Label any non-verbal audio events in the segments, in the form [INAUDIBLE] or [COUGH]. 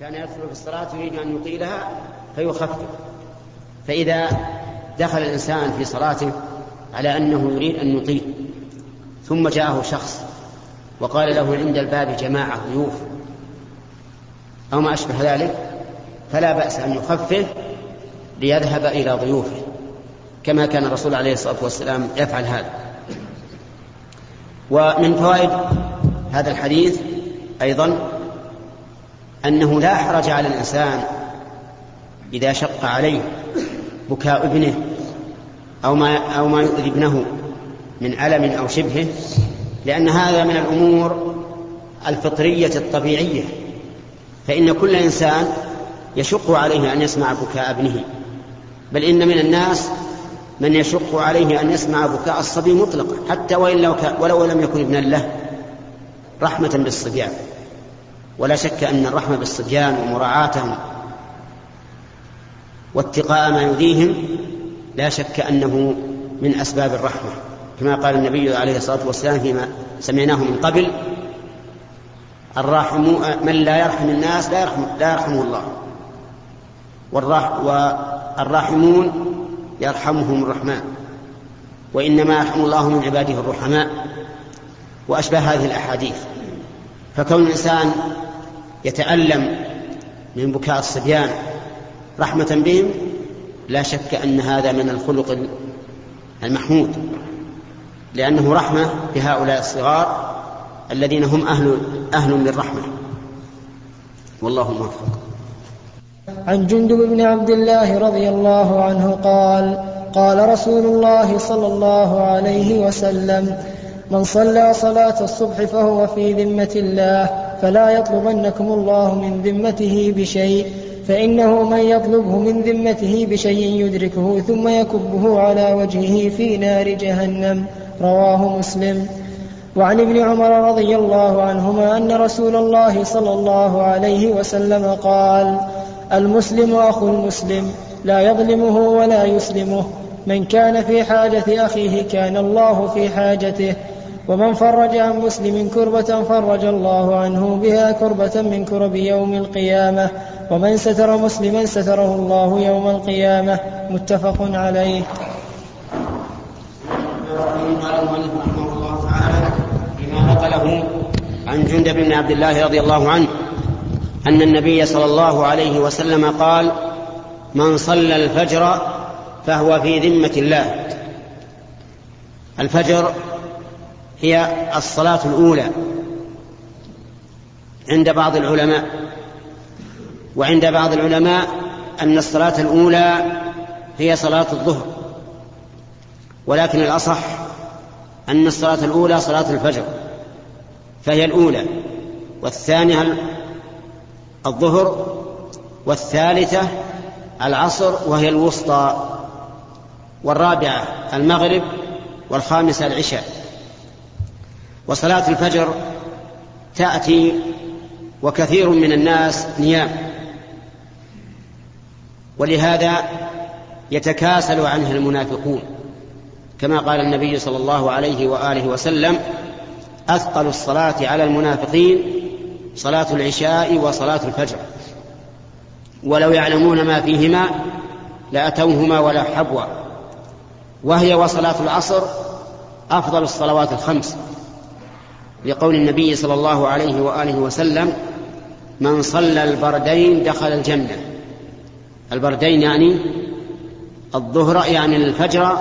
كان يدخل في الصلاة يريد أن يطيلها فيخفف. فإذا دخل الإنسان في صلاته على أنه يريد أن يطيل ثم جاءه شخص وقال له عند الباب جماعة ضيوف أو ما أشبه ذلك فلا بأس أن يخفف ليذهب إلى ضيوفه كما كان الرسول عليه الصلاة والسلام يفعل هذا. ومن فوائد هذا الحديث أيضا أنه لا حرج على الإنسان إذا شق عليه بكاء ابنه أو ما أو ما يؤذي ابنه من ألم أو شبهه لأن هذا من الأمور الفطرية الطبيعية. فإن كل إنسان يشق عليه أن يسمع بكاء ابنه بل إن من الناس من يشق عليه أن يسمع بكاء الصبي مطلقا حتى وإن لو ولو لم يكن ابنا له رحمة بالصبيان. ولا شك أن الرحمة بالصبيان ومراعاتهم واتقاء ما يؤذيهم لا شك أنه من أسباب الرحمة. كما قال النبي عليه الصلاة والسلام فيما سمعناه من قبل الراحم من لا يرحم الناس لا يرحم لا يرحمه الله. والراحمون يرحمهم الرحمن وإنما يرحم الله من عباده الرحماء. وأشبه هذه الأحاديث. فكون الإنسان يتألم من بكاء الصبيان رحمة بهم لا شك أن هذا من الخلق المحمود لأنه رحمة بهؤلاء الصغار الذين هم أهل أهل للرحمة. والله موفق. عن جندب بن عبد الله رضي الله عنه قال قال رسول الله صلى الله عليه وسلم من صلى صلاة الصبح فهو في ذمة الله فلا يطلبنكم الله من ذمته بشيء فإنه من يطلبه من ذمته بشيء يدركه ثم يكبه على وجهه في نار جهنم. رواه مسلم. وعن ابن عمر رضي الله عنهما أن رسول الله صلى الله عليه وسلم قال المسلم أخو المسلم لا يظلمه ولا يسلمه من كان في حاجة أخيه كان الله في حاجته ومن فرج عن مسلم كربة فرج الله عنه بها كربة من كرب يوم القيامة. ومن ستر مسلما ستره الله يوم القيامة. متفق عليه. رحمه الله تعالى بما نقله عن جندب بن عبد الله رضي الله عنه أن النبي صلى الله عليه وسلم قال من صلى الفجر فهو في ذمة الله. الفجر هي الصلاة الأولى عند بعض العلماء وعند بعض العلماء أن الصلاة الأولى هي صلاة الظهر ولكن الأصح أن الصلاة الأولى صلاة الفجر فهي الأولى والثانية الظهر والثالثة العصر وهي الوسطى والرابعة المغرب والخامسة العشاء. وصلاة الفجر تأتي وكثير من الناس نيام. ولهذا يتكاسل عنها المنافقون. كما قال النبي صلى الله عليه وآله وسلم أثقل الصلاة على المنافقين صلاة العشاء وصلاة الفجر. ولو يعلمون ما فيهما لأتوهما ولا حبوا وهي وصلاة العصر أفضل الصلوات الخمس. لقول النبي صلى الله عليه وآله وسلم من صلى البردين دخل الجنة. البردين يعني الظهر يعني الفجر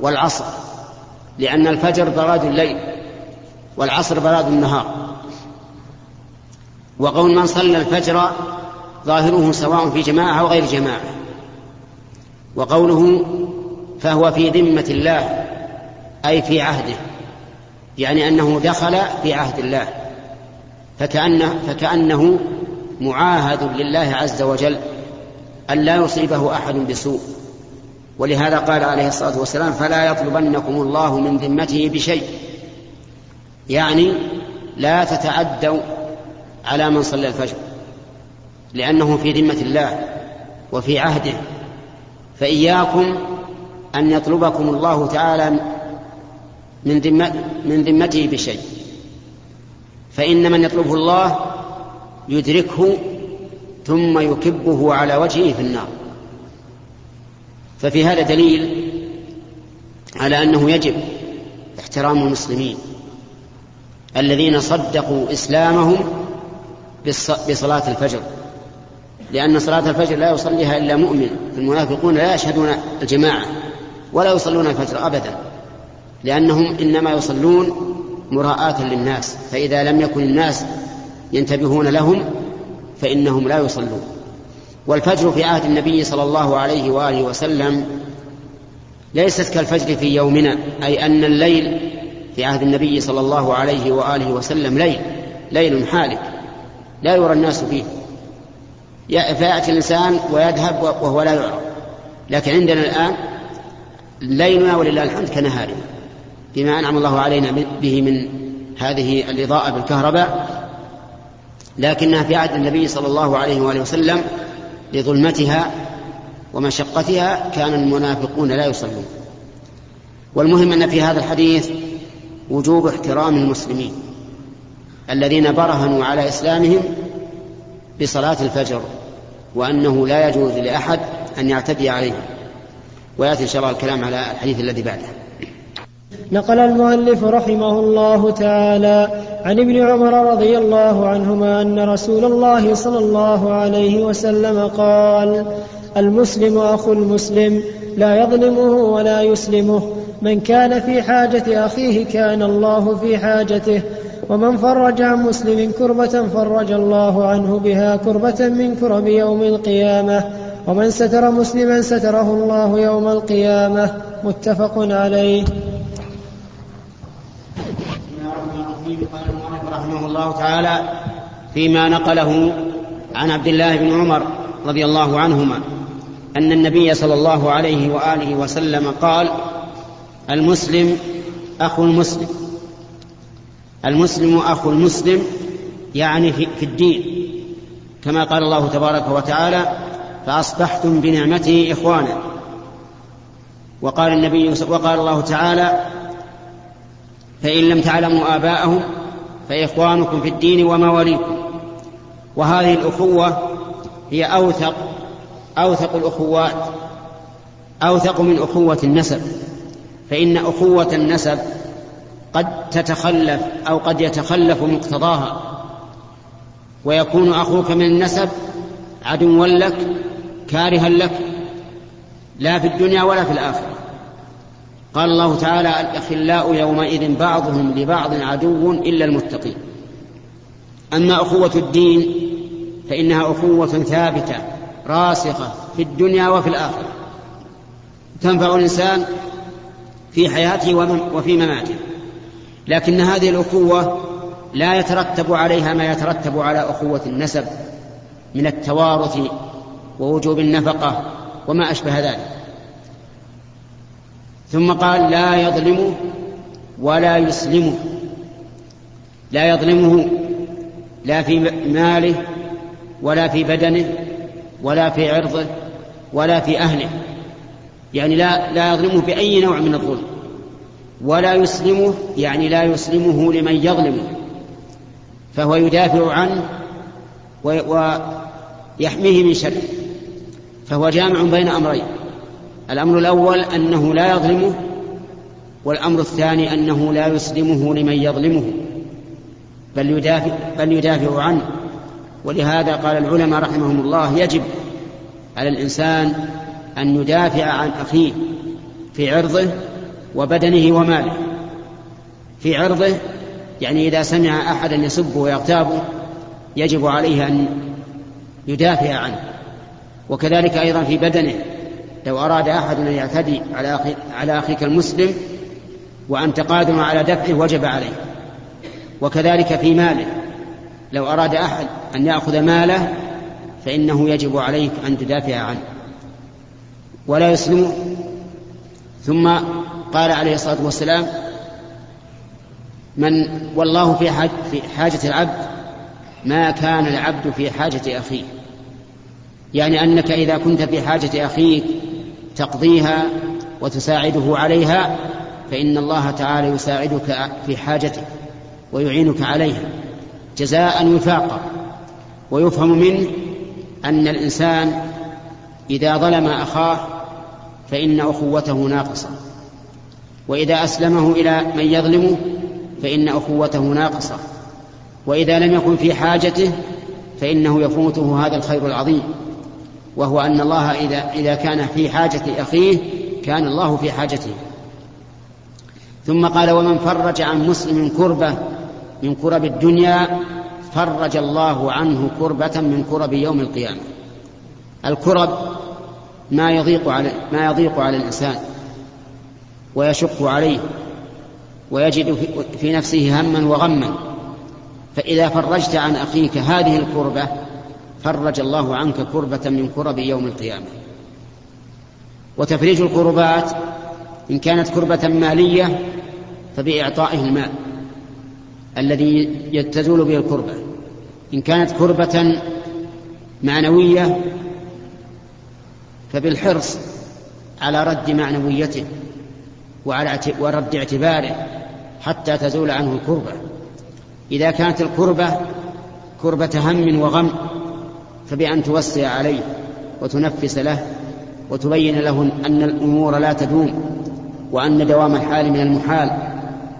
والعصر لأن الفجر براد الليل والعصر براد النهار. وقول من صلى الفجر ظاهره سواء في جماعة أو غير جماعة. وقوله فهو في ذمة الله أي في عهده. يعني أنه دخل في عهد الله فكأنه, فكأنه معاهد لله عز وجل أن لا يصيبه أحد بسوء. ولهذا قال عليه الصلاة والسلام فلا يطلبنكم الله من ذمته بشيء. يعني لا تتعدوا على من صلى الفجر لأنه في ذمة الله وفي عهده. فإياكم أن يطلبكم الله تعالى من ذمة من ذمته بشيء. فإن من يطلبه الله يدركه ثم يكبه على وجهه في النار. ففي هذا دليل على أنه يجب احترام المسلمين الذين صدقوا إسلامهم بصلاة الفجر. لأن صلاة الفجر لا يصليها إلا مؤمن المنافقون لا يشهدون الجماعة ولا يصلون الفجر ابدا. لأنهم إنما يصلون مراءة للناس فإذا لم يكن الناس ينتبهون لهم فإنهم لا يصلون. والفجر في عهد النبي صلى الله عليه وآله وسلم ليست كالفجر في يومنا أي أن الليل في عهد النبي صلى الله عليه وآله وسلم ليل ليل حالك لا يرى الناس فيه. فيأتي الإنسان ويذهب وهو لا يعرف لكن عندنا الآن ليلنا ولله الحمد كنهارنا بما أنعم الله علينا به من هذه الإضاءة بالكهرباء لكنها في عهد النبي صلى الله عليه وآله وسلم لظلمتها ومشقتها كان المنافقون لا يصلون. والمهم أن في هذا الحديث وجوب احترام المسلمين الذين برهنوا على إسلامهم بصلاة الفجر وأنه لا يجوز لأحد أن يعتدي عليهم. ويأتي إن شاء الله الكلام على الحديث الذي بعده. نقل المؤلف رحمه الله تعالى عن ابن عمر رضي الله عنهما أن رسول الله صلى الله عليه وسلم قال المسلم أخو المسلم لا يظلمه ولا يسلمه من كان في حاجة أخيه كان الله في حاجته ومن فرج عن مسلم كربة فرج الله عنه بها كربة من كرب يوم القيامة ومن ستر مسلما ستره الله يوم القيامة متفق عليه رحمه الله تعالى فيما نقله عن عبد الله بن عمر رضي الله عنهما أن النبي صلى الله عليه وآله وسلم قال المسلم اخو المسلم المسلم اخو المسلم يعني في الدين كما قال الله تبارك وتعالى فأصبحتم بنعمته إخوانا. وقال النبي وقال الله تعالى فإن لم تعلموا آباءهم فإخوانكم في الدين ومواليكم. وهذه الأخوة هي أوثق أوثق الأخوات أوثق من أخوة النسب. فإن أخوة النسب قد تتخلف أو قد يتخلف مقتضاها. ويكون أخوك من النسب عدوا لك كارها لك لا في الدنيا ولا في الآخرة. قال الله تعالى الأخلاء يومئذ بعضهم لبعض عدو إلا المتقين. أما أخوة الدين فإنها أخوة ثابتة راسخة في الدنيا وفي الآخرة. تنفع الإنسان في حياته وفي مماته. لكن هذه الأخوة لا يترتب عليها ما يترتب على أخوة النسب من التوارث ووجوب النفقة وما أشبه ذلك. ثم قال لا يظلمه ولا يسلمه. لا يظلمه لا في ماله ولا في بدنه ولا في عرضه ولا في أهله. يعني لا لا يظلمه بأي نوع من الظلم. ولا يسلمه يعني لا يسلمه لمن يظلمه. فهو يدافع عنه ويحميه من شره فهو جامع بين أمرين. الأمر الأول أنه لا يظلمه والأمر الثاني أنه لا يسلمه لمن يظلمه بل يدافع بل يدافع عنه. ولهذا قال العلماء رحمهم الله يجب على الإنسان أن يدافع عن أخيه في عرضه وبدنه وماله. في عرضه يعني إذا سمع أحدا يسبه ويغتابه يجب عليه أن يدافع عنه. وكذلك أيضا في بدنه. لو أراد أحد أن يعتدي على أخي على أخيك المسلم وأنت قادر على دفعه وجب عليه. وكذلك في ماله. لو أراد أحد أن يأخذ ماله فإنه يجب عليك أن تدافع عنه. ولا يسلمه. ثم قال عليه الصلاة والسلام من والله في في حاجة العبد ما كان العبد في حاجة أخيه. يعني أنك إذا كنت في حاجة أخيك تقضيها وتساعده عليها فإن الله تعالى يساعدك في حاجتك ويعينك عليها جزاء وفاقا. ويفهم منه أن الإنسان إذا ظلم أخاه فإن أخوته ناقصة. وإذا أسلمه إلى من يظلمه فإن أخوته ناقصة. وإذا لم يكن في حاجته فإنه يفوته هذا الخير العظيم. وهو أن الله إذا إذا كان في حاجة أخيه كان الله في حاجته. ثم قال ومن فرج عن مسلم كربة من كرب الدنيا فرج الله عنه كربة من كرب يوم القيامة. الكرب ما يضيق على ما يضيق على الإنسان ويشق عليه ويجد في نفسه هما وغما. فإذا فرجت عن أخيك هذه الكربة فرج الله عنك كربة من كرب يوم القيامة. وتفريج الكربات إن كانت كربة مالية فبإعطائه المال الذي تزول به الكربة. إن كانت كربة معنوية فبالحرص على رد معنويته وعلى ورد اعتباره حتى تزول عنه الكربة. إذا كانت الكربة كربة هم وغم فبأن توسع عليه وتنفس له وتبين له أن الأمور لا تدوم وأن دوام الحال من المحال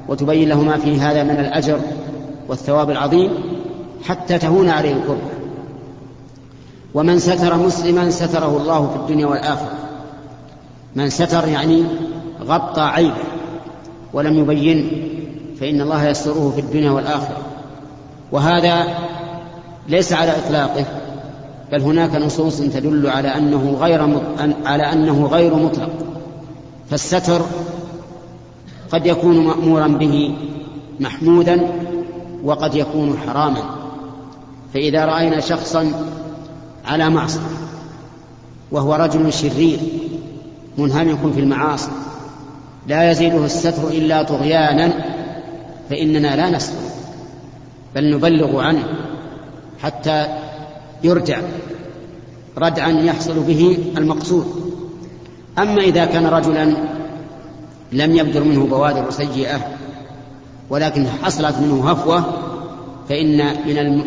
وتبين له ما في هذا من الأجر والثواب العظيم حتى تهون عليه الكربة ومن ستر مسلما ستره الله في الدنيا والآخرة. من ستر يعني غطى عيبه ولم يبينه فإن الله يستره في الدنيا والآخرة. وهذا ليس على إطلاقه. بل هناك نصوص تدل على أنه غير على أنه غير مطلق. فالستر قد يكون مأمورا به محمودا وقد يكون حراما. فإذا رأينا شخصا على معصية وهو رجل شرير منهمك في المعاصي لا يزيده الستر إلا طغيانا فإننا لا نستر بل نبلغ عنه حتى يرجع ردعا يحصل به المقصود. أما إذا كان رجلا لم يبدر منه بوادر سيئة ولكن حصلت منه هفوة فإن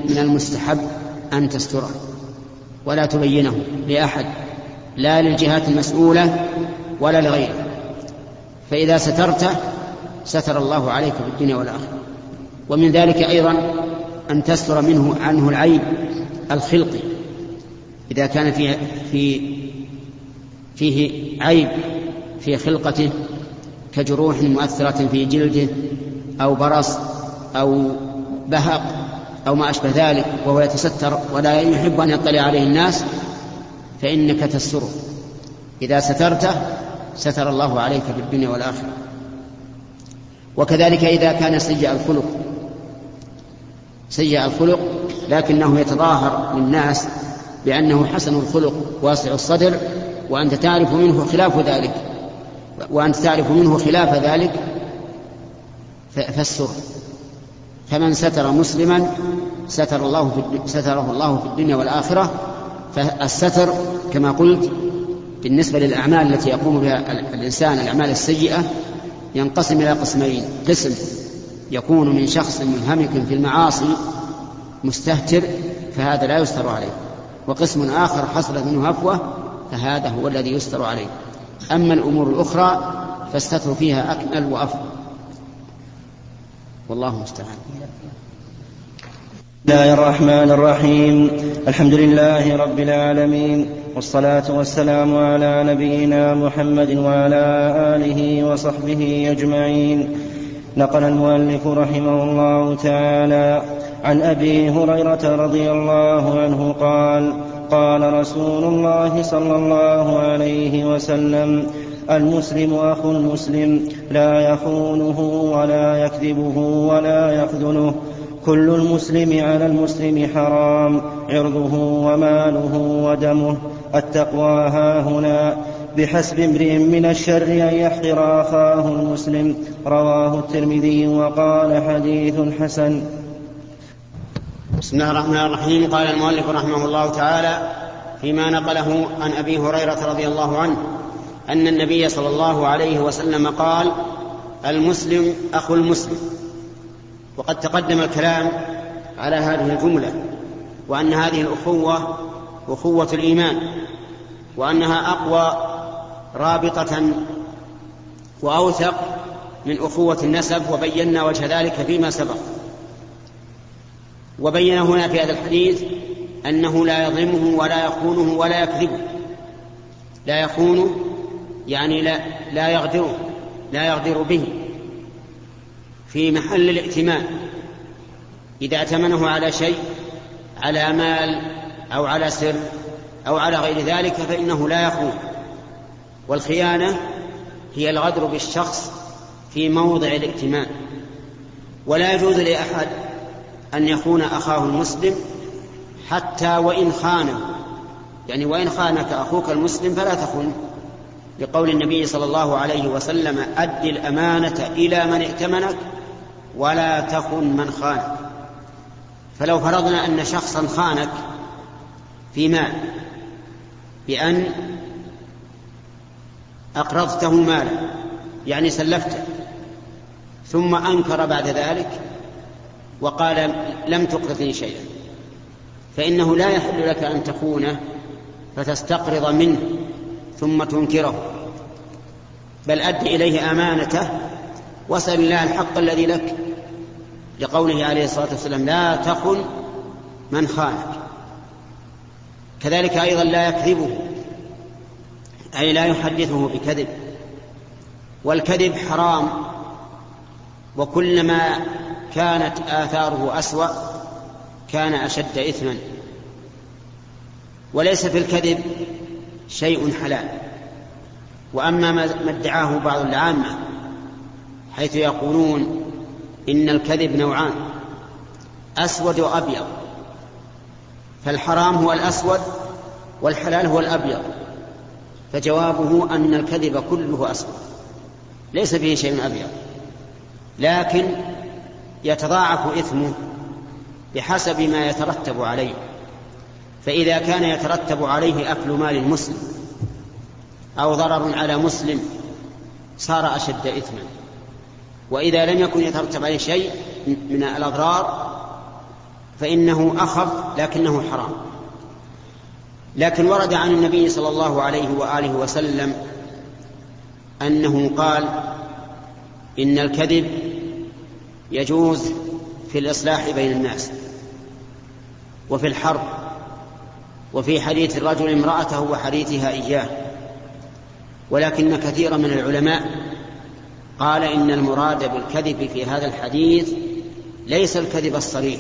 من المستحب أن تستره ولا تبينه لأحد لا للجهات المسؤولة ولا لغيره. فإذا سترته ستر الله عليك في الدنيا والآخرة. ومن ذلك أيضا أن تستر منه عنه العيب الخلقي إذا كان فيه, في فيه عيب في خلقته كجروح مؤثرة في جلده أو برص أو بهق أو ما أشبه ذلك وهو يتستر ولا يحب أن يطلع عليه الناس فإنك تستره. إذا سترته ستر الله عليك في الدنيا والآخرة. وكذلك إذا كان سيء الخلق سيء الخلق لكنه يتظاهر للناس بأنه حسن الخلق واسع الصدر وأنت تعرف منه خلاف ذلك وأنت تعرف منه خلاف ذلك فالسر فمن ستر مسلما ستر الله في ستره الله في الدنيا والآخرة فالستر كما قلت بالنسبة للأعمال التي يقوم بها الإنسان الأعمال السيئة ينقسم إلى قسمين قسم يكون من شخص منهمك في المعاصي مستهتر فهذا لا يستر عليه. وقسم آخر حصلت منه هفوة فهذا هو الذي يستر عليه. أما الأمور الأخرى فالستر فيها أكمل وأفضل. والله المستعان. بسم الله الرحمن الرحيم. الحمد لله رب العالمين والصلاة والسلام على نبينا محمد وعلى آله وصحبه أجمعين. نقل المؤلف رحمه الله تعالى عن أبي هريرة رضي الله عنه قال قال رسول الله صلى الله عليه وسلم المسلم أخو المسلم لا يخونه ولا يكذبه ولا يخذله كل المسلم على المسلم حرام عرضه وماله ودمه التقوى ها هنا. بحسب امرئ من الشر أن يحقر أخاه المسلم. رواه الترمذي وقال حديث حسن. بسم الله الرحمن الرحيم. قال المؤلف رحمه الله تعالى فيما نقله عن أبي هريرة رضي الله عنه أن النبي صلى الله عليه وسلم قال المسلم أخو المسلم. وقد تقدم الكلام على هذه الجملة وأن هذه الأخوة أخوة الإيمان وأنها أقوى رابطة وأوثق من أخوة النسب وبينا وجه ذلك فيما سبق. وبين هنا في هذا الحديث أنه لا يظلمه ولا يخونه ولا يكذبه. لا يخونه يعني لا, لا يغدره لا يغدر به. في محل الائتمان إذا ائتمنه على شيء على مال أو على سر أو على غير ذلك فإنه لا يخون. والخيانة هي الغدر بالشخص في موضع الائتمان ولا يجوز لأحد أن يخون أخاه المسلم حتى وإن خانه. يعني وإن خانك أخوك المسلم فلا تخن. لقول النبي صلى الله عليه وسلم أد الأمانة إلى من ائتمنك ولا تخن من خانك. فلو فرضنا أن شخصا خانك في مال بأن أقرضته مالا يعني سلفته. ثم أنكر بعد ذلك وقال لم تقرضني شيئا. فإنه لا يحل لك أن تخونه فتستقرض منه ثم تنكره. بل أد إليه أمانته واسأل الله الحق الذي لك. لقوله عليه الصلاة والسلام لا تخن من خانك. كذلك أيضا لا يكذبه. أي لا يحدثه بكذب. والكذب حرام وكلما كانت آثاره أسوأ كان أشد إثما. وليس في الكذب شيء حلال. وأما ما ادعاه بعض العامة حيث يقولون إن الكذب نوعان أسود وأبيض. فالحرام هو الأسود والحلال هو الأبيض. فجوابه أن الكذب كله أسود ليس فيه شيء أبيض. لكن يتضاعف إثمه بحسب ما يترتب عليه. فإذا كان يترتب عليه أكل مال المسلم أو ضرر على مسلم صار أشد إثما. وإذا لم يكن يترتب عليه شيء من الأضرار فإنه أخف لكنه حرام. لكن ورد عن النبي صلى الله عليه وآله وسلم أنه قال إن الكذب يجوز في الإصلاح بين الناس وفي الحرب وفي حديث الرجل امرأته وحديثها إياه ولكن كثيرا من العلماء قال إن المراد بالكذب في هذا الحديث ليس الكذب الصريح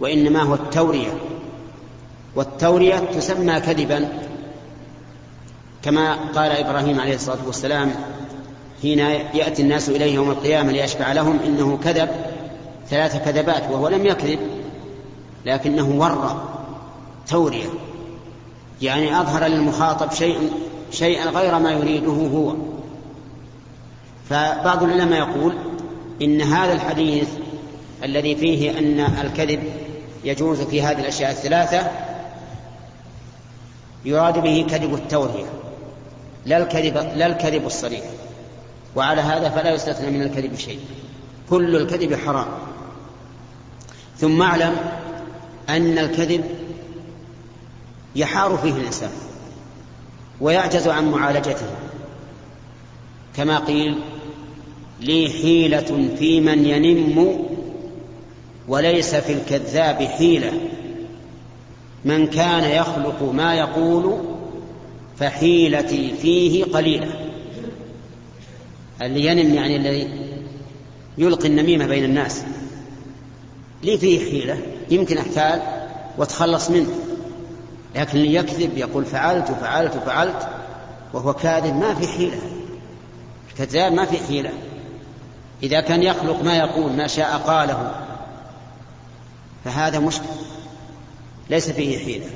وإنما هو التورية. والتورية تسمى كذبا كما قال إبراهيم عليه الصلاة والسلام حين يأتي الناس إليه يوم القيامة ليشفع لهم إنه كذب ثلاث كذبات وهو لم يكذب لكنه ورى تورية يعني أظهر للمخاطب شيء شيئا غير ما يريده هو. فبعض العلماء يقول إن هذا الحديث الذي فيه أن الكذب يجوز في هذه الأشياء الثلاثة يراد به كذب التورية لا الكذب لا الكذب الصريح. وعلى هذا فلا يستثنى من الكذب شيء. كل الكذب حرام. ثم اعلم أن الكذب يحار فيه الإنسان ويعجز عن معالجته. كما قيل لي حيلة في من ينم وليس في الكذاب حيلة. من كان يخلق ما يقول فحيلتي فيه قليلة. اللي ينم يعني الذي يلقي النميمة بين الناس. لي فيه حيلة؟ يمكن أحتال واتخلص منه. لكن اللي يكذب يقول فعلت وفعلت وفعلت وهو كاذب ما في حيلة. الكذاب ما في حيلة. إذا كان يخلق ما يقول ما شاء قاله فهذا مشكل ليس فيه حيلة.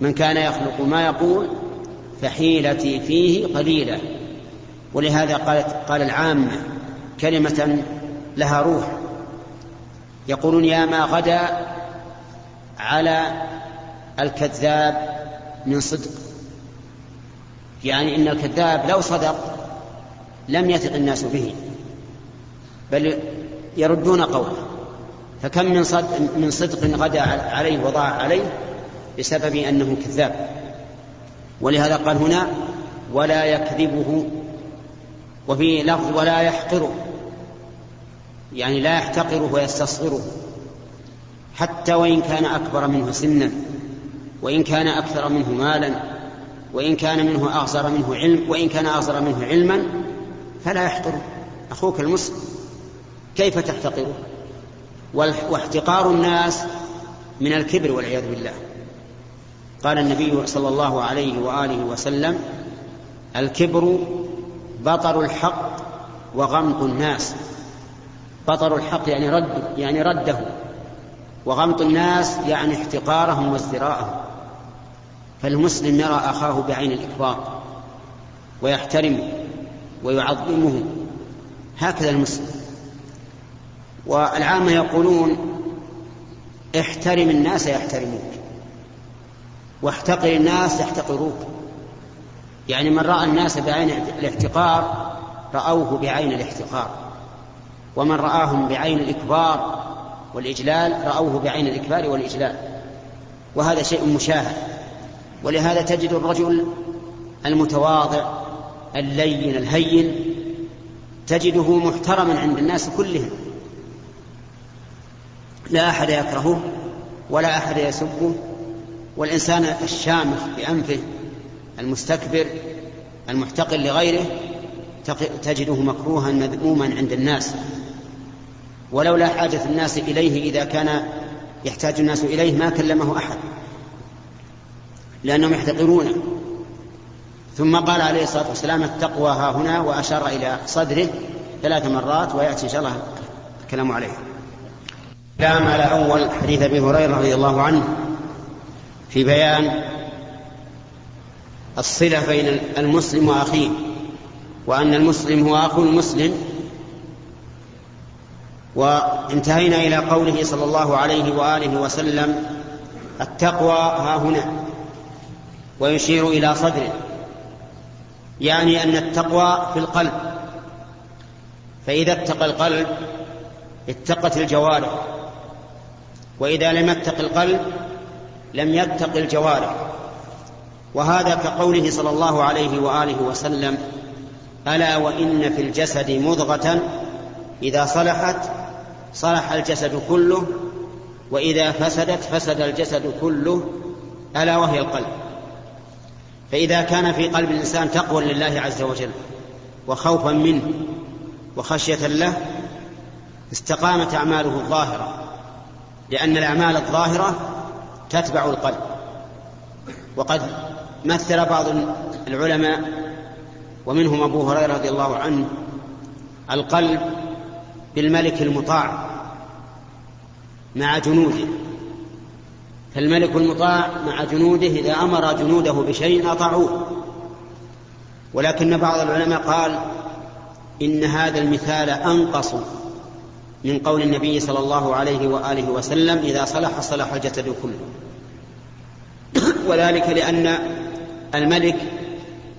من كان يخلق ما يقول فحيلتي فيه قليلة. ولهذا قالت قال العامة كلمة لها روح. يقولون يا ما غدا على الكذاب من صدق. يعني إن الكذاب لو صدق لم يثق الناس به. بل يردون قوله. فكم من صدق, من صدق غدا عليه وضاع عليه بسبب أنه كذاب. ولهذا قال هنا ولا يكذبه وفي لفظ ولا يحقره يعني لا يحتقره ويستصغره حتى وإن كان أكبر منه سنا وإن كان أكثر منه مالا وإن كان منه أغزر منه علم وإن كان أغزر منه علما فلا يحقره. أخوك المسلم كيف تحتقره؟ واحتقار الناس من الكبر والعياذ بالله. قال النبي صلى الله عليه وآله وسلم الكبر بطر الحق وغمط الناس. بطر الحق يعني رد يعني رده. وغمط الناس يعني احتقارهم وازدراءهم. فالمسلم يرى أخاه بعين الاكبار ويحترمه ويعظمه. هكذا المسلم. والعامة يقولون احترم الناس يحترموك واحتقر الناس يحتقروك. يعني من رأى الناس بعين الاحتقار رأوه بعين الاحتقار ومن رآهم بعين الإكبار والإجلال رأوه بعين الإكبار والإجلال وهذا شيء مشاهد. ولهذا تجد الرجل المتواضع اللين الهين تجده محترما عند الناس كلهم. لا أحد يكرهه ولا أحد يسبه والإنسان الشامخ بأنفه المستكبر المحتقر لغيره تجده مكروها مذموما عند الناس. ولولا حاجة الناس إليه إذا كان يحتاج الناس إليه ما كلمه أحد لأنهم يحتقرونه. ثم قال عليه الصلاة والسلام التقوى ها هنا وأشار إلى صدره ثلاث مرات ويأتي إن شاء الله الكلام عليه. كلام على أول حديث أبي هريرة رضي الله عنه في بيان الصلة بين المسلم وأخيه وأن المسلم هو أخو المسلم وانتهينا إلى قوله صلى الله عليه وآله وسلم التقوى ها هنا ويشير إلى صدره يعني أن التقوى في القلب فإذا اتقى القلب اتقت الجوارح. وإذا لم يتق القلب لم يتق الجوارح. وهذا كقوله صلى الله عليه وآله وسلم ألا وإن في الجسد مضغة إذا صلحت صلح الجسد كله وإذا فسدت فسد الجسد كله ألا وهي القلب. فإذا كان في قلب الإنسان تقوى لله عز وجل وخوفا منه وخشية له استقامت أعماله الظاهرة. لأن الأعمال الظاهرة تتبع القلب. وقد مثل بعض العلماء ومنهم أبو هريرة رضي الله عنه القلب بالملك المطاع مع جنوده. فالملك المطاع مع جنوده إذا أمر جنوده بشيء أطاعوه. ولكن بعض العلماء قال إن هذا المثال أنقص من قول النبي صلى الله عليه وآله وسلم إذا صلح صلح الجسد كله. [COUGHS] وذلك لأن الملك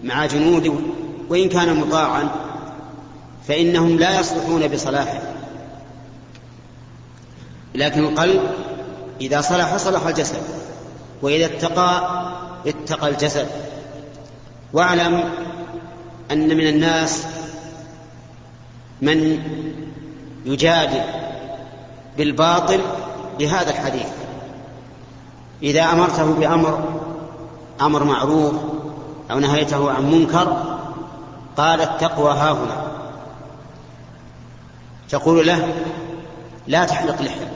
مع جنوده وإن كان مطاعا فإنهم لا يصلحون بصلاحه. لكن القلب إذا صلح صلح الجسد وإذا اتقى اتقى الجسد. واعلم أن من الناس من يجادل بالباطل بهذا الحديث. إذا أمرته بأمر أمر معروف أو نهيته عن منكر قال التقوى ها هنا. تقول له لا تحلق لحيك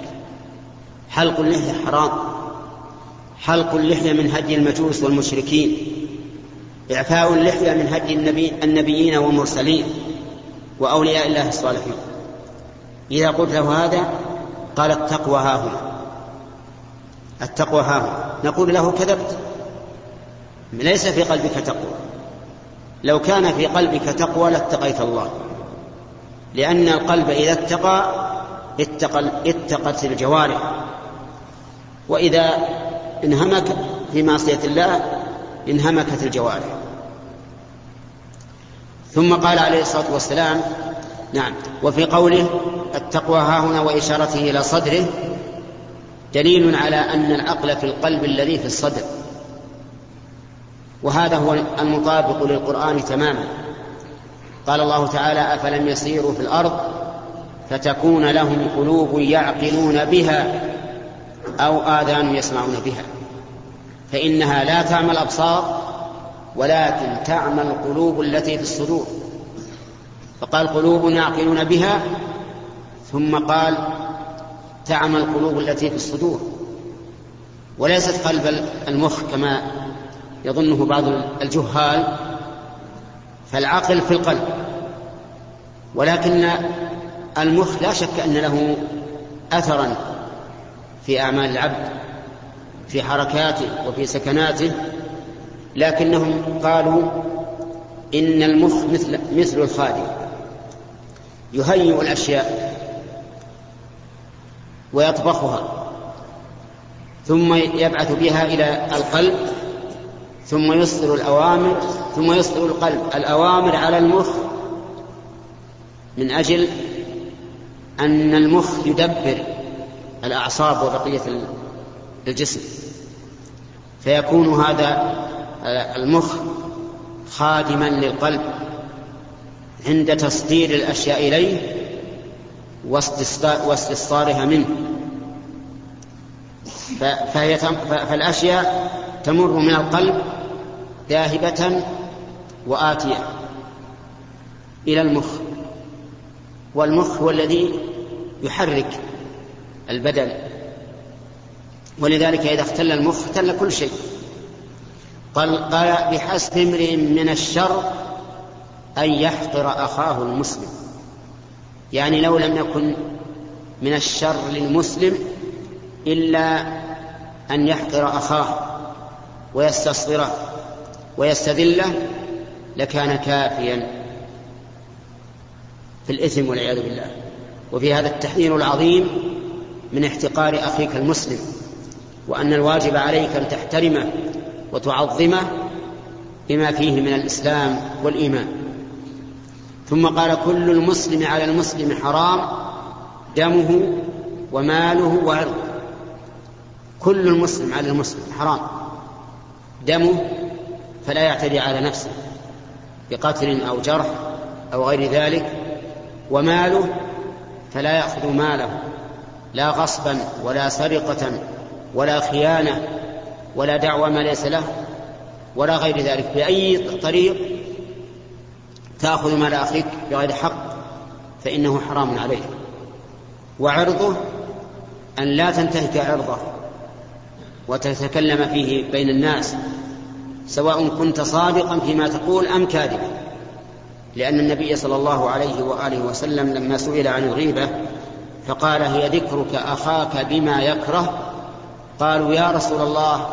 حلق اللحية حرام. حلق اللحية من هدي المجوس والمشركين. إعفاء اللحية من هدي النبي النبيين والمرسلين. وأولياء الله الصالحين. إذا قلت له هذا قال التقوى ها هنا. التقوى ها هنا. نقول له كذبت. ليس في قلبك تقوى. لو كان في قلبك تقوى لاتقيت الله. لأن القلب إذا اتقى اتقى اتقت الجوارح. وإذا انهمك في معصية الله انهمكت الجوارح. ثم قال عليه الصلاة والسلام نعم. وفي قوله التقوى ها هنا وإشارته إلى صدره دليل على أن العقل في القلب الذي في الصدر. وهذا هو المطابق للقرآن تماما. قال الله تعالى أفلم يسيروا في الأرض فتكون لهم قلوب يعقلون بها أو آذان يسمعون بها. فإنها لا تعمى الأبصار ولكن تعمى القلوب التي في الصدور. فقال قلوب يعقلون بها ثم قال تعمى القلوب التي في الصدور. وليست قلب المخ كما يظنه بعض الجهال فالعقل في القلب. ولكن المخ لا شك أن له اثرا في أعمال العبد في حركاته وفي سكناته. لكنهم قالوا إن المخ مثل مثل الخادم. يهيئ الأشياء ويطبخها ثم يبعث بها إلى القلب ثم يصدر الأوامر ثم يصدر القلب. الأوامر على المخ من أجل أن المخ يدبر الأعصاب وبقية الجسم. فيكون هذا المخ خادما للقلب. عند تصدير الأشياء إليه واستصدارها منه. فهي فالأشياء تمر من القلب ذاهبة وآتية إلى المخ. والمخ هو الذي يحرك البدن. ولذلك إذا اختل المخ اختل كل شيء. قال بحسب امرئ من الشر أن يحقر أخاه المسلم. يعني لو لم يكن من الشر للمسلم إلا أن يحقر أخاه ويستصغره ويستذله لكان كافيا في الإثم والعياذ بالله. وفي هذا التحذير العظيم من احتقار أخيك المسلم وأن الواجب عليك أن تحترمه وتعظمه بما فيه من الإسلام والإيمان. ثم قال كل المسلم على المسلم حرام دمه وماله وعرضه. كل المسلم على المسلم حرام. دمه فلا يعتدي على نفسه بقتل أو جرح أو غير ذلك. وماله فلا يأخذ ماله. لا غصبا ولا سرقة ولا خيانة ولا دعوى ما ليس له ولا غير ذلك. بأي طريق تأخذ مال أخيك بغير حق فإنه حرام عليك. وعرضه أن لا تنتهك عرضه وتتكلم فيه بين الناس سواء كنت صادقا فيما تقول أم كاذبا. لأن النبي صلى الله عليه وآله وسلم لما سئل عن الغيبة فقال هي ذكرك أخاك بما يكره؟ قالوا يا رسول الله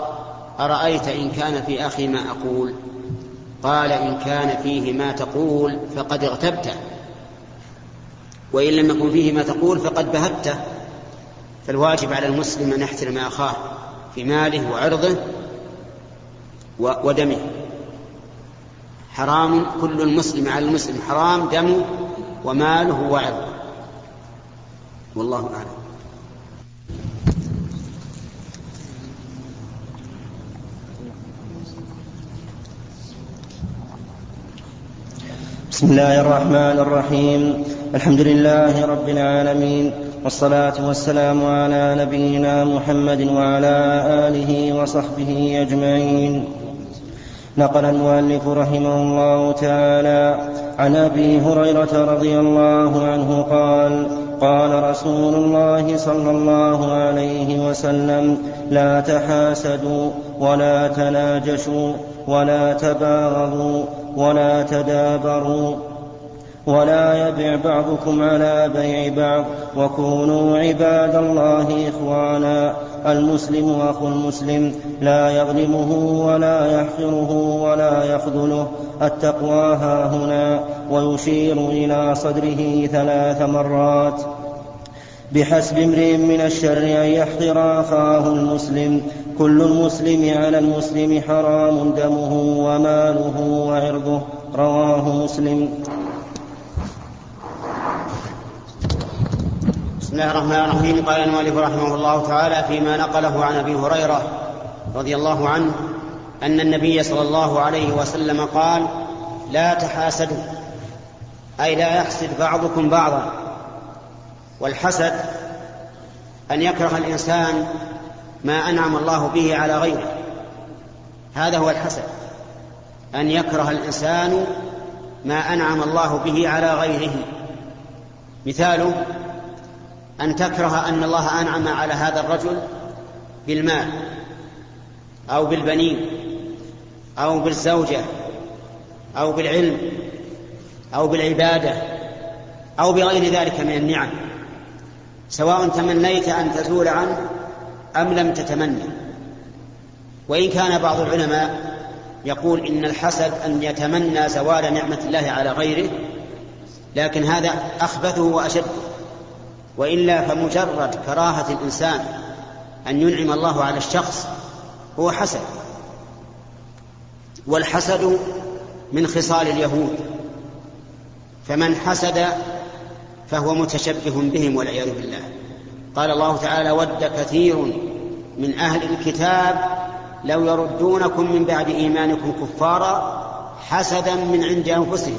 أرأيت إن كان في أخي ما أقول؟ قال إن كان فيه ما تقول فقد اغتبته. وإن لم يكن فيه ما تقول فقد بهته. فالواجب على المسلم أن يحترم أخاه في ماله وعرضه ودمه. حرام كل المسلم على المسلم حرام دمه وماله وعرضه. والله أعلم. بسم الله الرحمن الرحيم. الحمد لله رب العالمين والصلاة والسلام على نبينا محمد وعلى آله وصحبه أجمعين. نقل المؤلف رحمه الله تعالى عن أبي هريرة رضي الله عنه قال قال رسول الله صلى الله عليه وسلم لا تحاسدوا ولا تناجشوا ولا تباغضوا ولا تدابروا ولا يبع بعضكم على بيع بعض وكونوا عباد الله إخوانا المسلم أخو المسلم لا يظلمه ولا يحقره ولا يخذله التقوى ها هنا ويشير إلى صدره ثلاث مرات بحسب امرئ من الشر أن يحقر أخاه المسلم. كل المسلم على المسلم حرام دمه وماله وعرضه. رواه مسلم. بسم الله الرحمن الرحيم. قال المؤلف رحمه الله تعالى فيما نقله عن أبي هريرة رضي الله عنه أن النبي صلى الله عليه وسلم قال لا تحاسدوا أي لا يحسد بعضكم بعضا. والحسد أن يكره الإنسان ما أنعم الله به على غيره. هذا هو الحسد. أن يكره الإنسان ما أنعم الله به على غيره. مثاله أن تكره أن الله أنعم على هذا الرجل بالمال أو بالبنين أو بالزوجة أو بالعلم أو بالعبادة أو بغير ذلك من النعم. سواء تمنيت أن تزول عنه أم لم تتمنى. وإن كان بعض العلماء يقول إن الحسد أن يتمنى زوال نعمة الله على غيره لكن هذا أخبثه واشد وإلا فمجرد كراهة الإنسان أن ينعم الله على الشخص هو حسد. والحسد من خصال اليهود. فمن حسد فهو متشبه بهم والعياذ بالله. قال الله تعالى ود كثير من أهل الكتاب لو يردونكم من بعد إيمانكم كفارا حسدا من عند أنفسهم.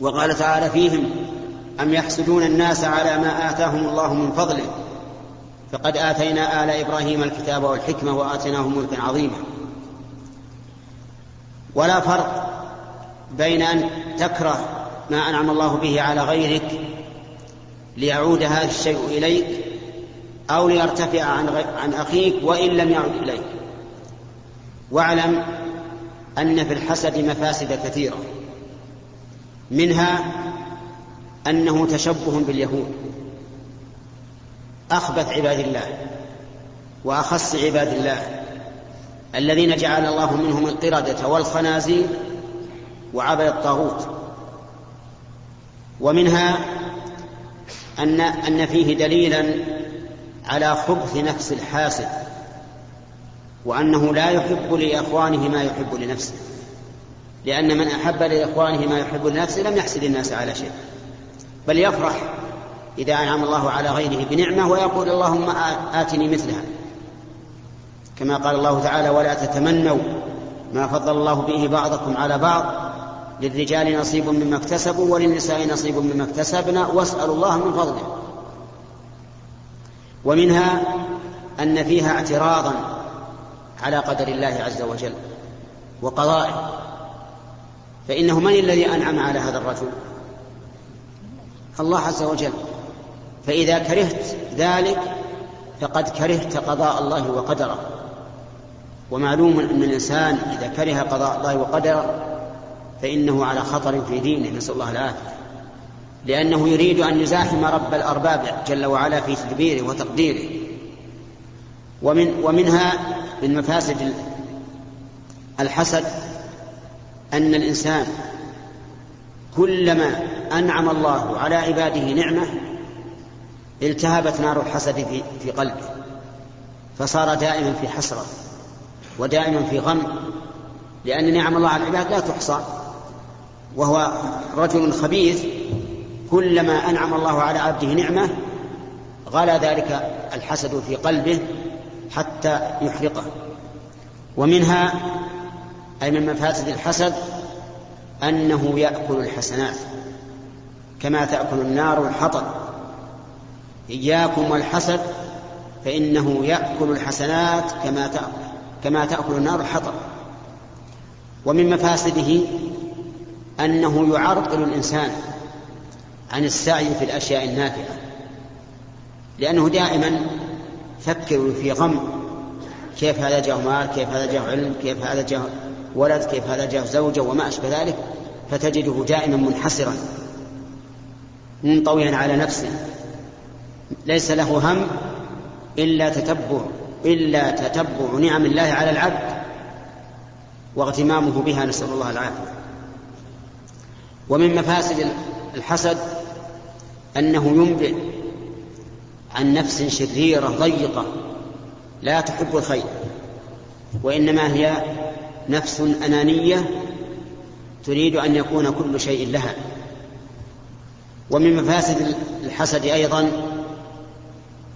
وقال تعالى فيهم أم يحسدون الناس على ما آتاهم الله من فضله؟ فقد آتينا آل إبراهيم الكتاب والحكمة وآتيناهم ملكا عظيما. ولا فرق بين أن تكره ما أنعم الله به على غيرك ليعود هذا الشيء إليك أو ليرتفع عن عن أخيك وإن لم يعد إليك. واعلم أن في الحسد مفاسد كثيرة. منها أنه تشبه باليهود. أخبث عباد الله وأخص عباد الله الذين جعل الله منهم القردة والخنازير وعبد الطاغوت. ومنها أن أن فيه دليلا على خبث نفس الحاسد وأنه لا يحب لإخوانه ما يحب لنفسه لأن من أحب لإخوانه ما يحب لنفسه لم يحسد الناس على شيء بل يفرح إذا أنعم الله على غيره بنعمة ويقول اللهم آتني مثلها. كما قال الله تعالى ولا تتمنوا ما فضل الله به بعضكم على بعض للرجال نصيب مما اكتسبوا وللنساء نصيب مما اكتسبنا واسألوا الله من فضله. ومنها أن فيها اعتراضا على قدر الله عز وجل وقضائه. فإنه من الذي أنعم على هذا الرجل؟ الله عز وجل. فإذا كرهت ذلك فقد كرهت قضاء الله وقدره. ومعلوم أن الإنسان إذا كره قضاء الله وقدره فإنه على خطر في دينه نسأل الله العافية. لأنه يريد أن يزاحم رب الأرباب جل وعلا في تدبيره وتقديره. ومن ومنها من مفاسد الحسد أن الإنسان كلما أنعم الله على عباده نعمة التهبت نار الحسد في في قلبه فصار دائما في حسرة ودائما في غم لأن نعم الله على العباد لا تحصى. وهو رجل خبيث كلما أنعم الله على عبده نعمة غلا ذلك الحسد في قلبه حتى يحرقه. ومنها أي من مفاسد الحسد أنه يأكل الحسنات كما تأكل النار الحطب. إياكم والحسد فإنه يأكل الحسنات كما تأكل كما تأكل النار الحطب. ومن مفاسده أنه يعرقل الإنسان عن السعي في الأشياء النافعة. لأنه دائما يفكر في غم. كيف هذا جاء مال؟ كيف هذا جاء علم؟ كيف هذا جاء ولد؟ كيف هذا جاء زوجة؟ وما أشبه ذلك. فتجده دائما منحسرا منطويا على نفسه. ليس له هم إلا تتبع إلا تتبع نعم الله على العبد. واغتمامه بها نسأل الله العافية. ومن مفاسد الحسد أنه ينبئ عن نفس شريرة ضيقة لا تحب الخير وإنما هي نفس أنانية تريد أن يكون كل شيء لها. ومن مفاسد الحسد أيضا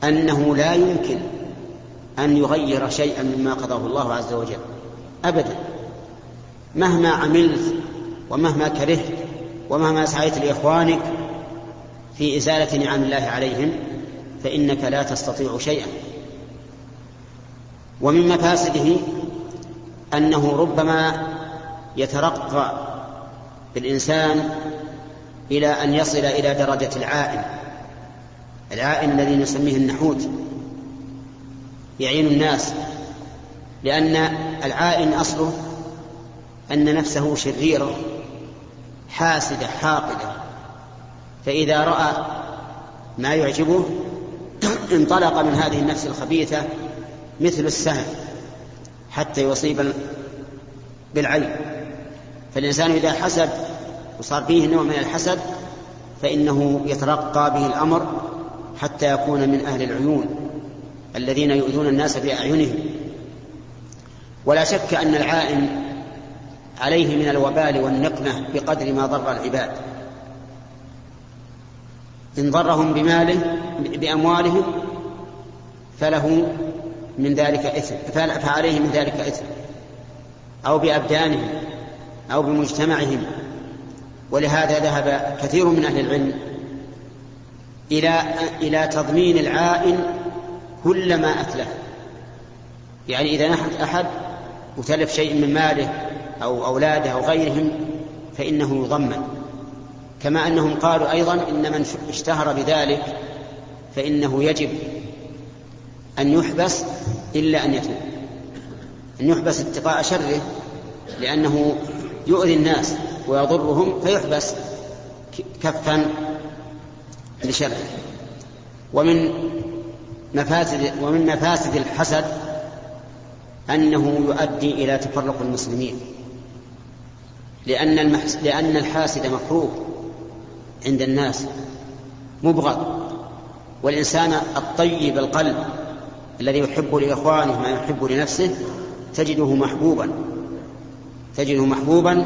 أنه لا يمكن أن يغير شيئا مما قضاه الله عز وجل أبدا. مهما عملت ومهما كرهت ومهما سعيت لإخوانك في إزالة نعم الله عليهم فإنك لا تستطيع شيئا. ومن مفاسده أنه ربما يترقى بالإنسان إلى أن يصل إلى درجة العائن العائن الذي نسميه النحوت. يعين الناس لأن العائن أصله أن نفسه شريرة. حاسدة حاقدة. فإذا رأى ما يعجبه [CLEARS THROAT] انطلق من هذه النفس الخبيثة مثل السهم حتى يصيب بالعين. فالإنسان إذا حسد وصار فيه نوع من الحسد فإنه يترقى به الأمر حتى يكون من أهل العيون الذين يؤذون الناس بأعينهم. ولا شك أن العائن عليه من الوبال والنقمة بقدر ما ضر العباد. إن ضرهم بماله بأموالهم فله من ذلك إثم فعليه من ذلك إثم. أو بأبدانهم أو بمجتمعهم. ولهذا ذهب كثير من أهل العلم إلى إلى تضمين العائن كل ما أتلف. يعني إذا نحت أحد وتلف شيء من ماله أو أولاده أو غيرهم فإنه يضمن. كما أنهم قالوا أيضا إن من اشتهر بذلك فإنه يجب أن يحبس إلا أن يتوب. أن يحبس اتقاء شره لأنه يؤذي الناس ويضرهم فيحبس كفا لشره. ومن مفاسد ومن مفاسد الحسد أنه يؤدي إلى تفرق المسلمين. لأن المحس... لأن الحاسد مكروه عند الناس مبغض. والإنسان الطيب القلب الذي يحب لإخوانه ما يحب لنفسه تجده محبوبا. تجده محبوبا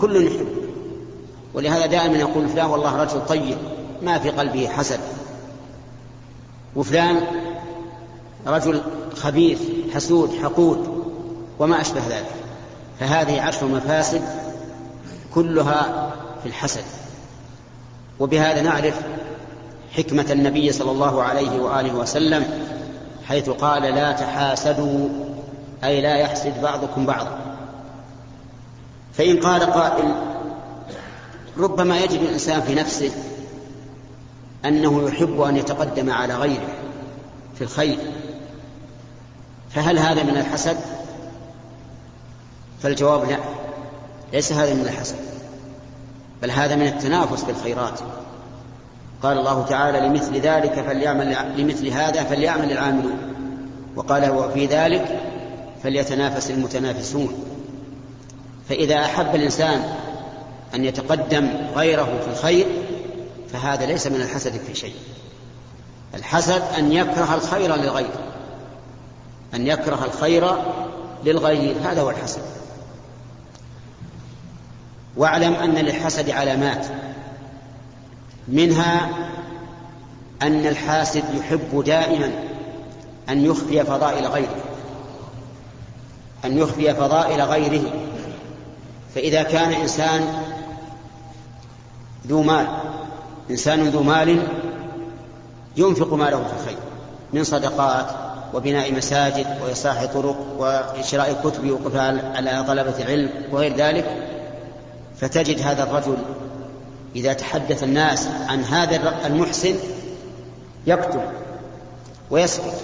كل يحبه. ولهذا دائما يقول فلان والله رجل طيب ما في قلبه حسد. وفلان رجل خبيث حسود حقود وما أشبه ذلك. فهذه عشر مفاسد كلها في الحسد. وبهذا نعرف حكمة النبي صلى الله عليه وآله وسلم حيث قال لا تحاسدوا أي لا يحسد بعضكم بعضا. فإن قال قائل ربما يجد الإنسان في نفسه أنه يحب أن يتقدم على غيره في الخير فهل هذا من الحسد؟ فالجواب لا. ليس هذا من الحسد بل هذا من التنافس في الخيرات. قال الله تعالى لمثل ذلك فليعمل لمثل هذا فليعمل العاملون. وقال وفي ذلك فليتنافس المتنافسون. فإذا أحب الإنسان أن يتقدم غيره في الخير فهذا ليس من الحسد في شيء. الحسد أن يكره الخير للغير أن يكره الخير للغير هذا هو الحسد. واعلم أن للحسد علامات. منها أن الحاسد يحب دائما أن يخفي فضائل غيره. أن يخفي فضائل غيره. فإذا كان إنسان ذو مال إنسان ذو مال ينفق ماله في الخير من صدقات وبناء مساجد وإصلاح طرق وشراء كتب وقفها على طلبة العلم وغير ذلك. فتجد هذا الرجل إذا تحدث الناس عن هذا المحسن يكتب ويسكت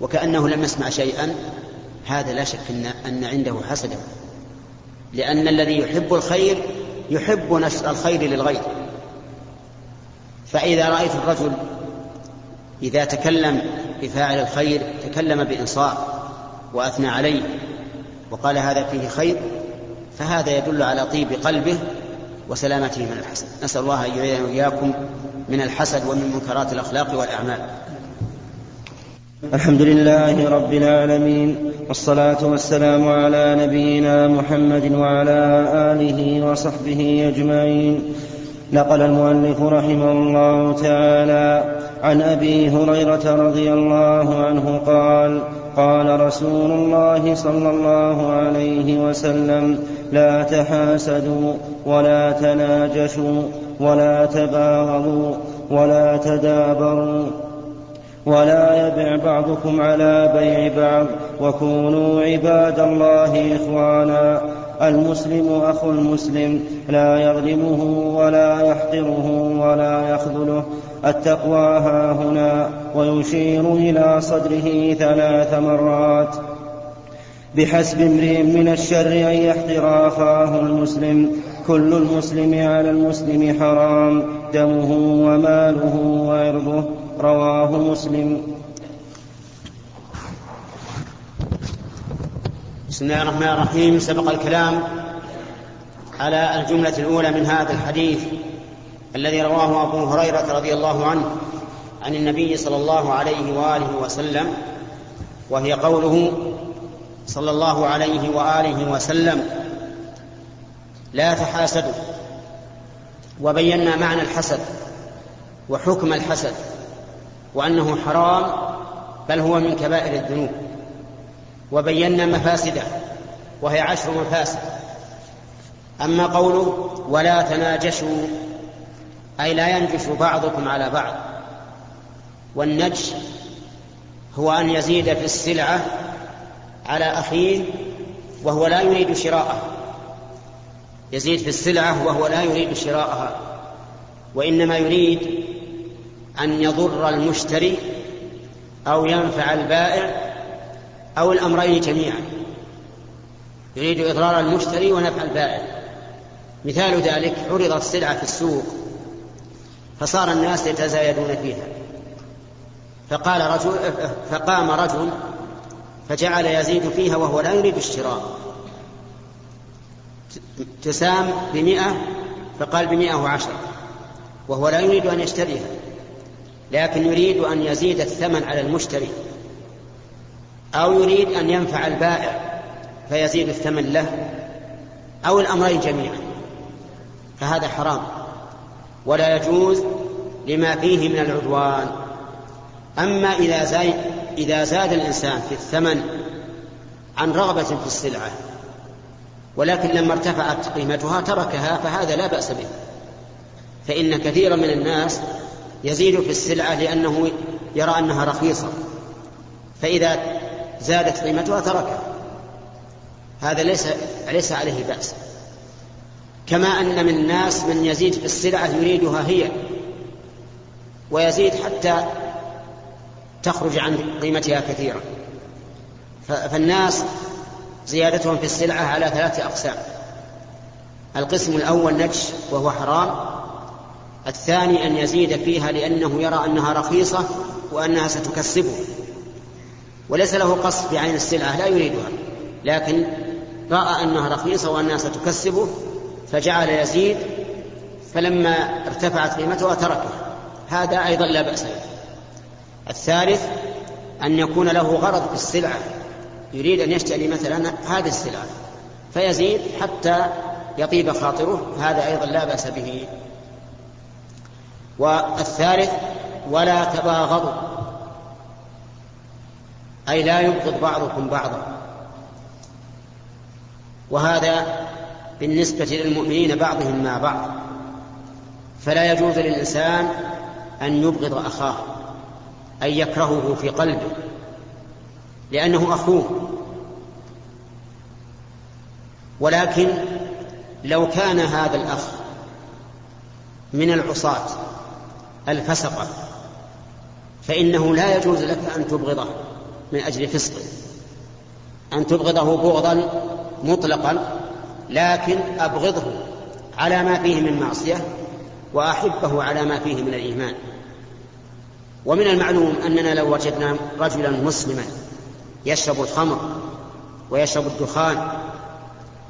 وكأنه لم يسمع شيئا. هذا لا شك أن, أن عنده حسدا لأن الذي يحب الخير يحب نشر الخير للغير. فإذا رأيت الرجل إذا تكلم بفاعل الخير تكلم بإنصاف وأثنى عليه وقال هذا فيه خير فهذا يدل على طيب قلبه وسلامته من الحسد. نسأل الله أن يعيذنا وإياكم من الحسد ومن منكرات الأخلاق والأعمال. الحمد لله رب العالمين والصلاة والسلام على نبينا محمد وعلى آله وصحبه أجمعين. نقل المؤلف رحمه الله تعالى عن أبي هريرة رضي الله عنه قال قال رسول الله صلى الله عليه وسلم لا تحاسدوا ولا تناجشوا ولا تباغضوا ولا تدابروا ولا يبع بعضكم على بيع بعض وكونوا عباد الله إخوانا. المسلم أخو المسلم لا يظلمه ولا يحقره ولا يخذله. التقوى ها هنا ويشير إلى صدره ثلاث مرات. بحسب امرئ من الشر أن يحقر أخاه المسلم. كل المسلم على المسلم حرام. دمه وماله وعرضه. رواه مسلم. بسم الله الرحمن الرحيم. سبق الكلام على الجملة الأولى من هذا الحديث الذي رواه أبو هريرة رضي الله عنه عن النبي صلى الله عليه وآله وسلم وهي قوله صلى الله عليه وآله وسلم. لا تحاسدوا. وبينا معنى الحسد وحكم الحسد وأنه حرام بل هو من كبائر الذنوب. وبينا مفاسده وهي عشر مفاسد. أما قوله ولا تناجشوا أي لا ينجش بعضكم على بعض. والنجش هو أن يزيد في السلعة على أخيه وهو لا يريد شراءه. يزيد في السلعة وهو لا يريد شراءها. وإنما يريد أن يضر المشتري أو ينفع البائع أو الأمرين جميعا. يريد إضرار المشتري ونفع البائع. مثال ذلك عرضت السلعة في السوق فصار الناس يتزايدون فيها. فقال رجل فقام رجل فجعل يزيد فيها وهو لا يريد الشراء. تسام بمئة فقال بمئة وعشرة وهو لا يريد أن يشتريها لكن يريد أن يزيد الثمن على المشتري أو يريد أن ينفع البائع فيزيد الثمن له أو الأمرين جميعا. فهذا حرام. ولا يجوز لما فيه من العدوان. أما إذا إذا زاد الإنسان في الثمن عن رغبة في السلعة ولكن لما ارتفعت قيمتها تركها فهذا لا بأس به. فإن كثيرا من الناس يزيد في السلعة لأنه يرى أنها رخيصة. فإذا زادت قيمتها تركها. هذا ليس ليس عليه بأس. كما أن من الناس من يزيد في السلعة يريدها هي ويزيد حتى تخرج عن قيمتها كثيرا فالناس زيادتهم في السلعة على ثلاثة أقسام. القسم الأول نجش وهو حرام. الثاني أن يزيد فيها لأنه يرى أنها رخيصة وأنها ستكسبه. وليس له قصد بعين السلعة لا يريدها. لكن رأى أنها رخيصة وأنها ستكسبه فجعل يزيد فلما ارتفعت قيمتها تركها. هذا أيضا لا بأس به. الثالث أن يكون له غرض في السلعة يريد أن يشتري مثلا هذه السلعة فيزيد حتى يطيب خاطره هذا أيضا لا بأس به. والثالث ولا تباغضوا أي لا يبغض بعضكم بعضا. وهذا بالنسبة للمؤمنين بعضهم مع بعض فلا يجوز للإنسان أن يبغض أخاه. أن يكرهه في قلبه لأنه أخوه. ولكن لو كان هذا الأخ من العصاة الفسقة فإنه لا يجوز لك أن تبغضه من أجل فسقه. أن تبغضه بغضا مطلقا لكن أبغضه على ما فيه من معصية وأحبه على ما فيه من الإيمان. ومن المعلوم أننا لو وجدنا رجلا مسلما يشرب الخمر ويشرب الدخان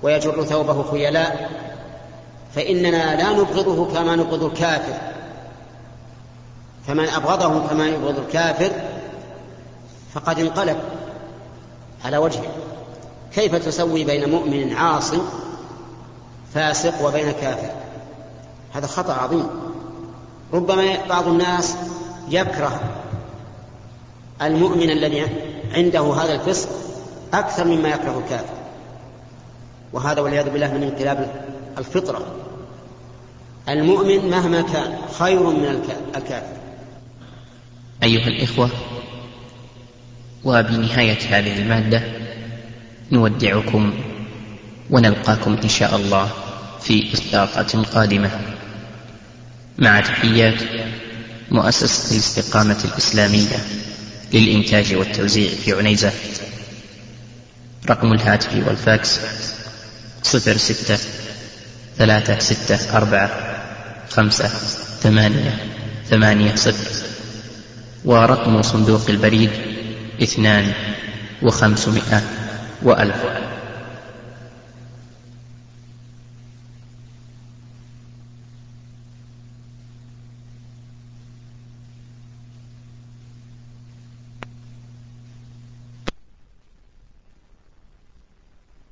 ويجر ثوبه خيلاء فإننا لا نبغضه كما نبغض الكافر. فمن أبغضه كما يبغض الكافر فقد انقلب على وجهه. كيف تسوي بين مؤمن عاص فاسق وبين كافر؟ هذا خطأ عظيم. ربما بعض الناس يكره المؤمن الذي عنده هذا الفسق أكثر مما يكره الكافر. وهذا والعياذ بالله من انقلاب الفطرة. المؤمن مهما كان خير من الكافر. أيها الإخوة وبنهاية هذه المادة نودعكم ونلقاكم إن شاء الله في إطلاقة قادمة. مع تحيات مؤسسة الاستقامة الإسلامية للإنتاج والتوزيع في عنيزة. رقم الهاتف والفاكس صفر ستة ثلاثة ستة أربعة خمسة ثمانية ثمانية صفر. ورقم صندوق البريد اثنان وخمسمائة وألف.